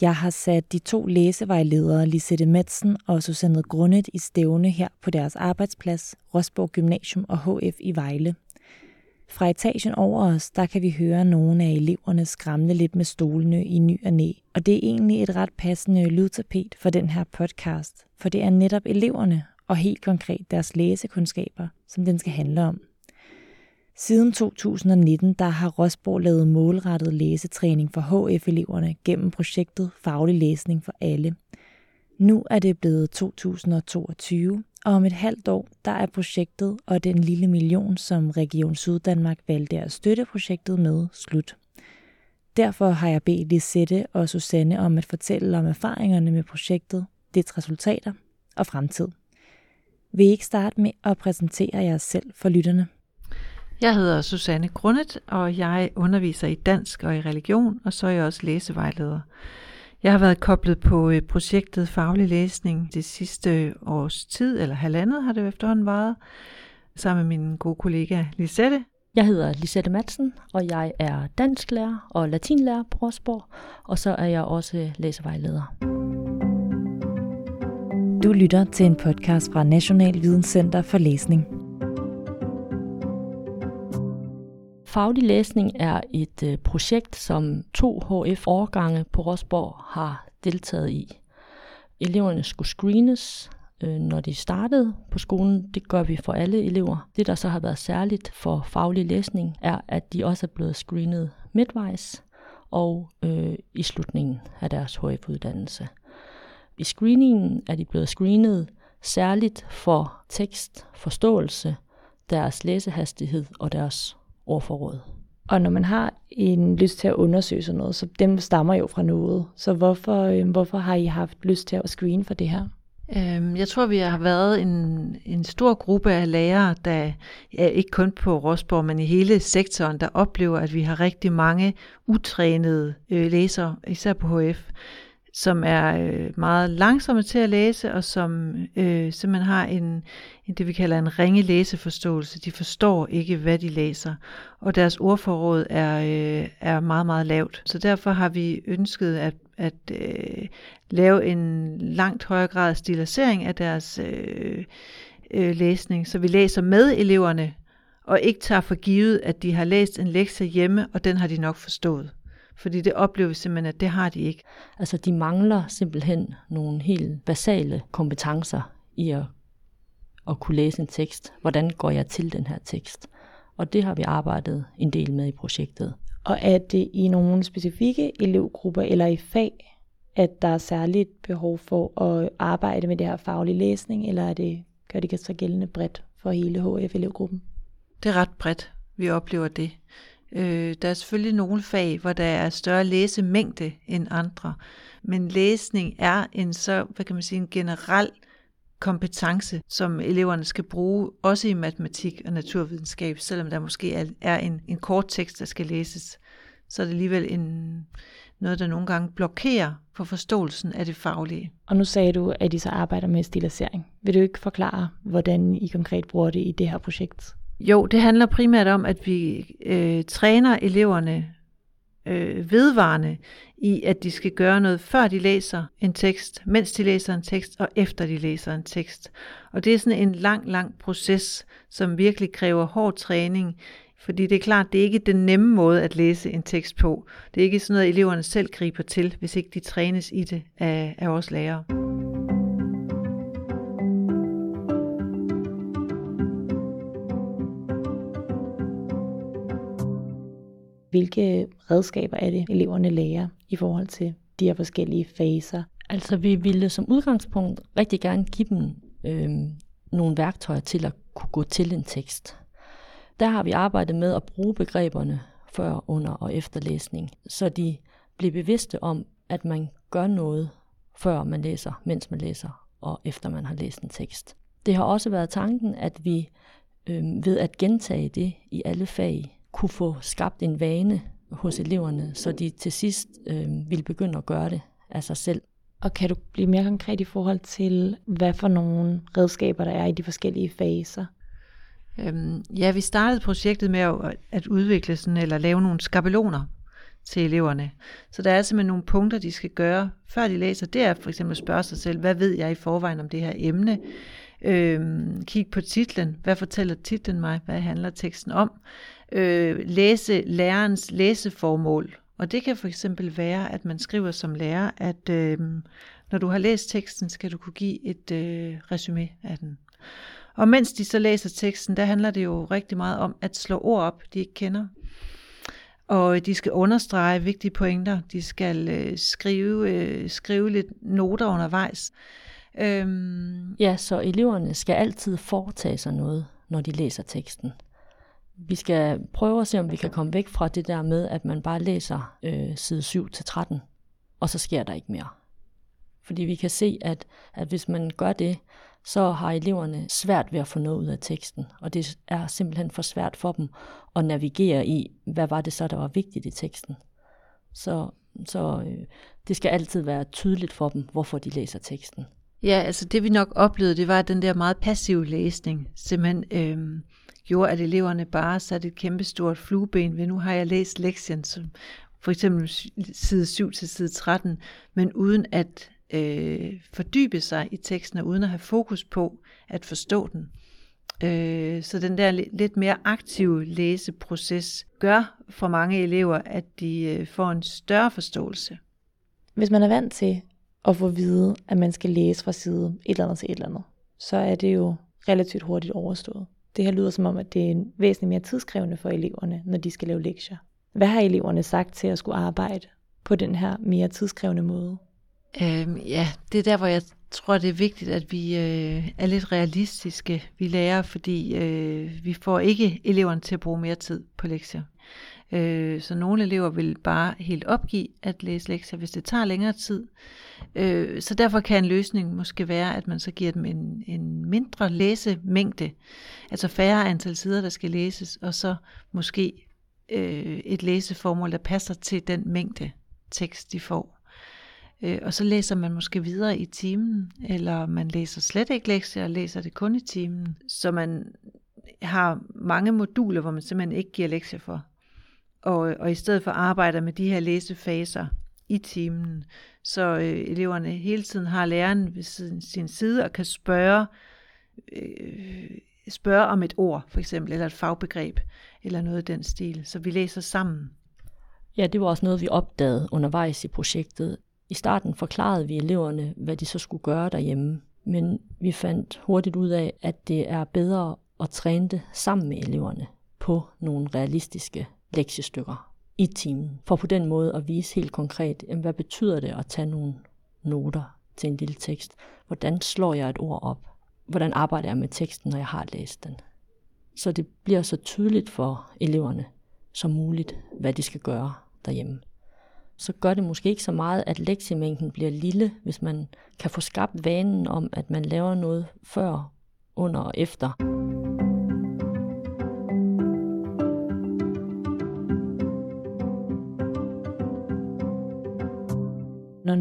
Jeg har sat de to læsevejledere Lisette Madsen og Susanne Grundet i stævne her på deres arbejdsplads, Rosborg Gymnasium og HF i Vejle. Fra etagen over os, der kan vi høre nogle af eleverne skramle lidt med stolene i ny og næ, og det er egentlig et ret passende lydtapet for den her podcast, for det er netop eleverne og helt konkret deres læsekundskaber, som den skal handle om. Siden 2019 der har Rosborg lavet målrettet læsetræning for HF-eleverne gennem projektet Faglig Læsning for Alle. Nu er det blevet 2022, og om et halvt år der er projektet og den lille million, som Region Syddanmark valgte at støtte projektet med, slut. Derfor har jeg bedt Lisette og Susanne om at fortælle om erfaringerne med projektet, dets resultater og fremtid. Vil I ikke starte med at præsentere jer selv for lytterne? Jeg hedder Susanne Grundet, og jeg underviser i dansk og i religion, og så er jeg også læsevejleder. Jeg har været koblet på øh, projektet Faglig Læsning det sidste års tid, eller halvandet har det efterhånden varet, sammen med min gode kollega Lisette. Jeg hedder Lisette Madsen, og jeg er dansklærer og latinlærer på Rosborg, og så er jeg også læsevejleder. Du lytter til en podcast fra National Videnscenter for Læsning. Faglig læsning er et øh, projekt, som to HF-årgange på Rosborg har deltaget i. Eleverne skulle screenes, øh, når de startede på skolen. Det gør vi for alle elever. Det, der så har været særligt for faglig læsning, er, at de også er blevet screenet midtvejs og øh, i slutningen af deres HF-uddannelse. I screeningen er de blevet screenet særligt for tekstforståelse, deres læsehastighed og deres ordforråd. Og når man har en lyst til at undersøge sådan noget, så dem stammer jo fra noget. Så hvorfor, øh, hvorfor har I haft lyst til at screene for det her? Øhm, jeg tror, vi har været en, en stor gruppe af lærere, der ja, ikke kun på Rosborg, men i hele sektoren, der oplever, at vi har rigtig mange utrænede øh, læsere, især på HF, som er øh, meget langsomme til at læse, og som øh, simpelthen har en, en, det vi kalder en ringe læseforståelse. De forstår ikke, hvad de læser, og deres ordforråd er, øh, er meget, meget lavt. Så derfor har vi ønsket at, at øh, lave en langt højere grad af stilisering af deres øh, øh, læsning, så vi læser med eleverne, og ikke tager for givet, at de har læst en lektie hjemme, og den har de nok forstået. Fordi det oplever vi simpelthen, at det har de ikke. Altså de mangler simpelthen nogle helt basale kompetencer i at, at kunne læse en tekst. Hvordan går jeg til den her tekst? Og det har vi arbejdet en del med i projektet. Og er det i nogle specifikke elevgrupper eller i fag, at der er særligt behov for at arbejde med det her faglige læsning, eller er det, gør det så gældende bredt for hele HF-elevgruppen? Det er ret bredt, vi oplever det. Øh, der er selvfølgelig nogle fag, hvor der er større læsemængde end andre, men læsning er en så, hvad kan man sige, en generel kompetence, som eleverne skal bruge, også i matematik og naturvidenskab, selvom der måske er, en, en kort tekst, der skal læses, så er det alligevel en, noget, der nogle gange blokerer for forståelsen af det faglige. Og nu sagde du, at I så arbejder med stilisering. Vil du ikke forklare, hvordan I konkret bruger det i det her projekt? Jo, det handler primært om, at vi øh, træner eleverne øh, vedvarende i, at de skal gøre noget, før de læser en tekst, mens de læser en tekst, og efter de læser en tekst. Og det er sådan en lang, lang proces, som virkelig kræver hård træning, fordi det er klart, det er ikke den nemme måde at læse en tekst på. Det er ikke sådan noget, eleverne selv griber til, hvis ikke de trænes i det af, af vores lærere. Hvilke redskaber er det, eleverne lærer i forhold til de her forskellige faser? Altså vi ville som udgangspunkt rigtig gerne give dem øh, nogle værktøjer til at kunne gå til en tekst. Der har vi arbejdet med at bruge begreberne før, under og efter læsning, så de bliver bevidste om, at man gør noget, før man læser, mens man læser og efter man har læst en tekst. Det har også været tanken, at vi øh, ved at gentage det i alle fag, kunne få skabt en vane hos eleverne, så de til sidst øh, ville begynde at gøre det af sig selv. Og kan du blive mere konkret i forhold til, hvad for nogle redskaber der er i de forskellige faser? Øhm, ja, vi startede projektet med at, at udvikle sådan, eller lave nogle skabeloner til eleverne. Så der er simpelthen nogle punkter, de skal gøre, før de læser. Det er for eksempel at spørge sig selv, hvad ved jeg i forvejen om det her emne? Øhm, kig på titlen. Hvad fortæller titlen mig? Hvad handler teksten om? Øh, læse lærerens læseformål. Og det kan for eksempel være, at man skriver som lærer, at øh, når du har læst teksten, skal du kunne give et øh, resume af den. Og mens de så læser teksten, der handler det jo rigtig meget om at slå ord op, de ikke kender. Og de skal understrege vigtige pointer. De skal øh, skrive, øh, skrive lidt noter undervejs. Øhm. Ja, så eleverne skal altid foretage sig noget, når de læser teksten. Vi skal prøve at se, om vi kan komme væk fra det der med, at man bare læser øh, side 7-13, og så sker der ikke mere. Fordi vi kan se, at, at hvis man gør det, så har eleverne svært ved at få noget ud af teksten, og det er simpelthen for svært for dem at navigere i, hvad var det så, der var vigtigt i teksten. Så, så øh, det skal altid være tydeligt for dem, hvorfor de læser teksten. Ja, altså det vi nok oplevede, det var den der meget passive læsning, simpelthen øh, gjorde, at eleverne bare satte et kæmpestort flueben ved, nu har jeg læst lektien, som for eksempel side 7 til side 13, men uden at øh, fordybe sig i teksten, og uden at have fokus på at forstå den. Øh, så den der lidt mere aktive læseproces gør for mange elever, at de øh, får en større forståelse. Hvis man er vant til at få at vide, at man skal læse fra side et eller andet til et eller andet, så er det jo relativt hurtigt overstået. Det her lyder som om, at det er væsentligt mere tidskrævende for eleverne, når de skal lave lektier. Hvad har eleverne sagt til at skulle arbejde på den her mere tidskrævende måde? Øhm, ja, det er der, hvor jeg tror, det er vigtigt, at vi øh, er lidt realistiske, vi lærer, fordi øh, vi får ikke eleverne til at bruge mere tid på lektier. Øh, så nogle elever vil bare helt opgive at læse lektier, hvis det tager længere tid. Øh, så derfor kan en løsning måske være, at man så giver dem en, en mindre læsemængde, altså færre antal sider, der skal læses, og så måske øh, et læseformål, der passer til den mængde tekst, de får. Øh, og så læser man måske videre i timen, eller man læser slet ikke lektier og læser det kun i timen. Så man har mange moduler, hvor man simpelthen ikke giver lektier for. Og, og i stedet for arbejder med de her læsefaser i timen, så øh, eleverne hele tiden har læreren ved sin, sin side og kan spørge, øh, spørge om et ord, for eksempel, eller et fagbegreb, eller noget af den stil. Så vi læser sammen. Ja, det var også noget, vi opdagede undervejs i projektet, i starten forklarede vi eleverne, hvad de så skulle gøre derhjemme, men vi fandt hurtigt ud af, at det er bedre at træne det sammen med eleverne på nogle realistiske lektiestykker i timen, for på den måde at vise helt konkret, hvad betyder det at tage nogle noter til en lille tekst? Hvordan slår jeg et ord op? Hvordan arbejder jeg med teksten, når jeg har læst den? Så det bliver så tydeligt for eleverne som muligt, hvad de skal gøre derhjemme så gør det måske ikke så meget, at lektiemængden bliver lille, hvis man kan få skabt vanen om, at man laver noget før, under og efter.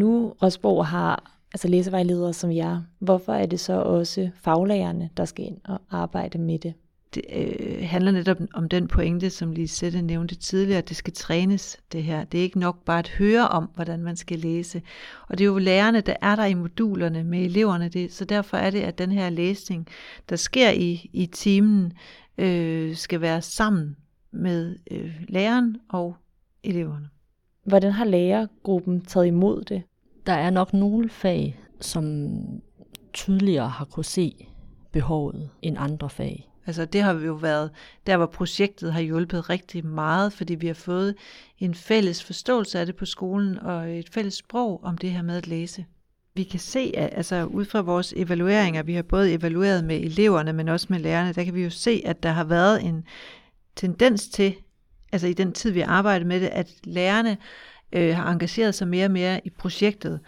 Nu Rosborg har altså læsevejledere som jer, hvorfor er det så også faglærerne, der skal ind og arbejde med det? det øh, handler netop om den pointe, som Lisette nævnte tidligere, at det skal trænes, det her. Det er ikke nok bare at høre om, hvordan man skal læse. Og det er jo lærerne, der er der i modulerne med eleverne, det, så derfor er det, at den her læsning, der sker i, i timen, øh, skal være sammen med øh, læreren og eleverne. Hvordan har lærergruppen taget imod det? Der er nok nogle fag, som tydeligere har kunne se behovet end andre fag. Altså det har jo været der, hvor projektet har hjulpet rigtig meget, fordi vi har fået en fælles forståelse af det på skolen og et fælles sprog om det her med at læse. Vi kan se, at altså ud fra vores evalueringer, vi har både evalueret med eleverne, men også med lærerne, der kan vi jo se, at der har været en tendens til, altså i den tid, vi har arbejdet med det, at lærerne øh, har engageret sig mere og mere i projektet.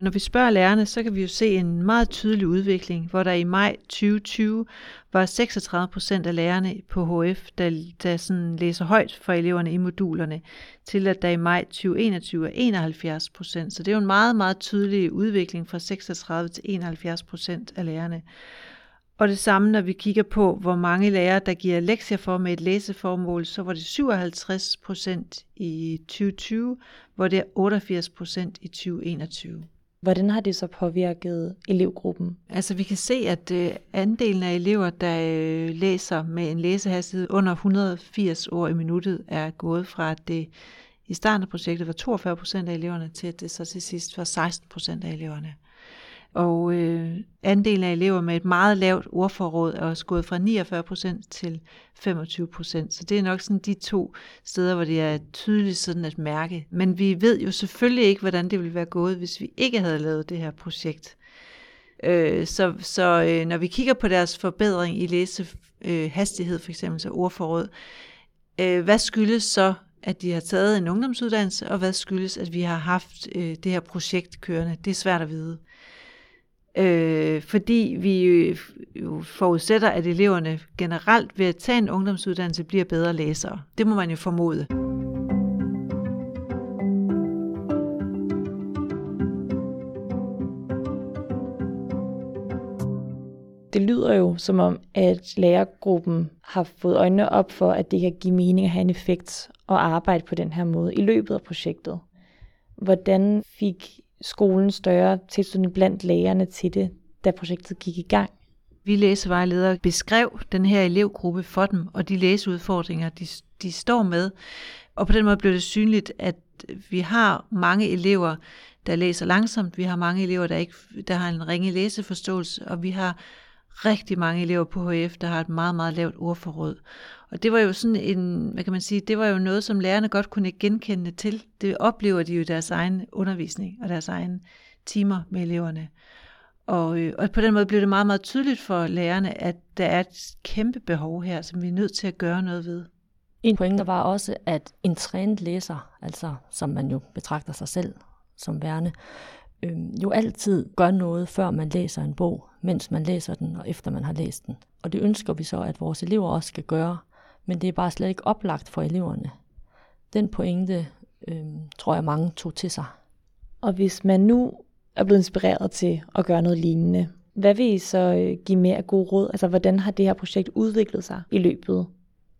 Når vi spørger lærerne, så kan vi jo se en meget tydelig udvikling, hvor der i maj 2020 var 36 procent af lærerne på HF, der, der sådan læser højt for eleverne i modulerne, til at der i maj 2021 er 71 procent. Så det er jo en meget, meget tydelig udvikling fra 36 til 71 procent af lærerne. Og det samme, når vi kigger på, hvor mange lærere, der giver lektier for med et læseformål, så var det 57 procent i 2020, hvor det er 88 procent i 2021. Hvordan har det så påvirket elevgruppen? Altså vi kan se, at øh, andelen af elever, der øh, læser med en læsehastighed under 180 ord i minuttet, er gået fra, at det i starten af projektet var 42 procent af eleverne, til at det så til sidst var 16 procent af eleverne. Og øh, andelen af elever med et meget lavt ordforråd er også gået fra 49% til 25%. Så det er nok sådan de to steder, hvor det er tydeligt sådan at mærke. Men vi ved jo selvfølgelig ikke, hvordan det ville være gået, hvis vi ikke havde lavet det her projekt. Øh, så så øh, når vi kigger på deres forbedring i læsehastighed, øh, for eksempel så ordforråd, øh, hvad skyldes så at de har taget en ungdomsuddannelse, og hvad skyldes, at vi har haft øh, det her projekt kørende. Det er svært at vide øh, fordi vi jo forudsætter, at eleverne generelt ved at tage en ungdomsuddannelse bliver bedre læsere. Det må man jo formode. Det lyder jo som om, at lærergruppen har fået øjnene op for, at det kan give mening at have en effekt og arbejde på den her måde i løbet af projektet. Hvordan fik skolen større tilslutning blandt lærerne til det, da projektet gik i gang. Vi læsevejledere beskrev den her elevgruppe for dem, og de læseudfordringer, de, de står med. Og på den måde blev det synligt, at vi har mange elever, der læser langsomt. Vi har mange elever, der, ikke, der har en ringe læseforståelse, og vi har rigtig mange elever på HF, der har et meget, meget lavt ordforråd. Og det var jo sådan en, hvad kan man sige, det var jo noget, som lærerne godt kunne genkende til. Det oplever de jo i deres egen undervisning og deres egen timer med eleverne. Og, øh, og på den måde blev det meget, meget tydeligt for lærerne, at der er et kæmpe behov her, som vi er nødt til at gøre noget ved. En pointe var også, at en trænet læser, altså som man jo betragter sig selv som værende, øh, jo altid gør noget, før man læser en bog, mens man læser den og efter man har læst den. Og det ønsker vi så, at vores elever også skal gøre, men det er bare slet ikke oplagt for eleverne. Den pointe øh, tror jeg mange tog til sig. Og hvis man nu er blevet inspireret til at gøre noget lignende, hvad vil I så øh, give mere gode råd? Altså, hvordan har det her projekt udviklet sig i løbet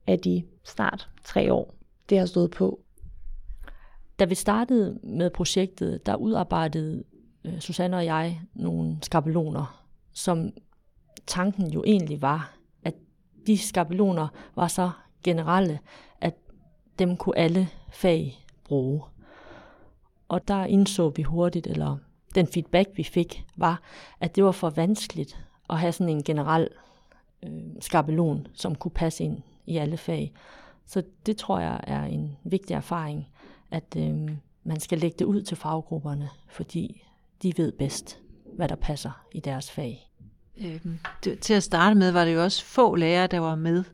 af de snart tre år, det har stået på? Da vi startede med projektet, der udarbejdede øh, Susanne og jeg nogle skabeloner, som tanken jo egentlig var, de skabeloner var så generelle, at dem kunne alle fag bruge. Og der indså vi hurtigt, eller den feedback vi fik, var, at det var for vanskeligt at have sådan en generel øh, skabelon, som kunne passe ind i alle fag. Så det tror jeg er en vigtig erfaring, at øh, man skal lægge det ud til faggrupperne, fordi de ved bedst, hvad der passer i deres fag. Øh, det, til at starte med var det jo også få lærere, der var med,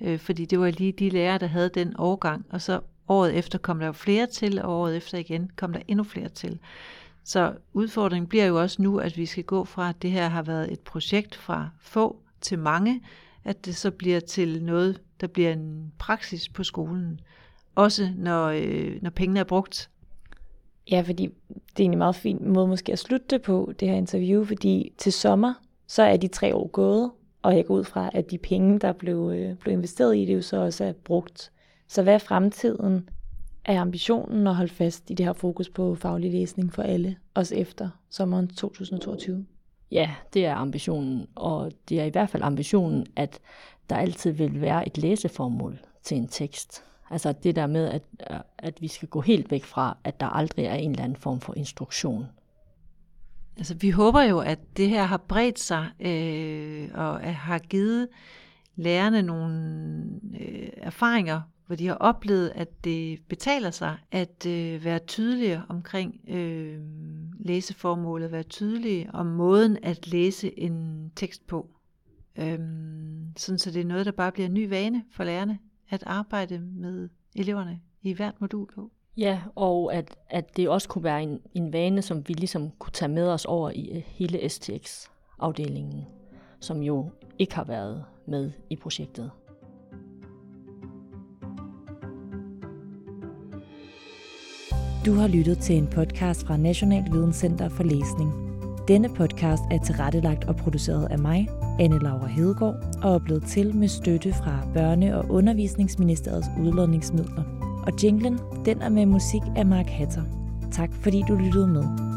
øh, fordi det var lige de lærere, der havde den overgang, og så året efter kom der jo flere til, og året efter igen kom der endnu flere til. Så udfordringen bliver jo også nu, at vi skal gå fra, at det her har været et projekt fra få til mange, at det så bliver til noget, der bliver en praksis på skolen. Også når, øh, når pengene er brugt. Ja, fordi det er en meget fin måde måske at slutte det på, det her interview, fordi til sommer, så er de tre år gået, og jeg går ud fra, at de penge, der blev, øh, blev investeret i det, jo så også er brugt. Så hvad er fremtiden? Er ambitionen at holde fast i det her fokus på faglig læsning for alle, også efter sommeren 2022? Ja, det er ambitionen, og det er i hvert fald ambitionen, at der altid vil være et læseformål til en tekst. Altså det der med, at, at vi skal gå helt væk fra, at der aldrig er en eller anden form for instruktion. Altså vi håber jo, at det her har bredt sig øh, og har givet lærerne nogle øh, erfaringer hvor de har oplevet, at det betaler sig at øh, være tydelige omkring øh, læseformålet, være tydelige om måden at læse en tekst på. Øhm, sådan så det er noget, der bare bliver en ny vane for lærerne, at arbejde med eleverne i hvert modul på. Ja, og at, at det også kunne være en, en vane, som vi ligesom kunne tage med os over i øh, hele STX-afdelingen, som jo ikke har været med i projektet. Du har lyttet til en podcast fra National Videnscenter for Læsning. Denne podcast er tilrettelagt og produceret af mig, Anne Laura Hedegaard, og er blevet til med støtte fra Børne- og Undervisningsministeriets udlodningsmidler. Og jinglen, den er med musik af Mark Hatter. Tak fordi du lyttede med.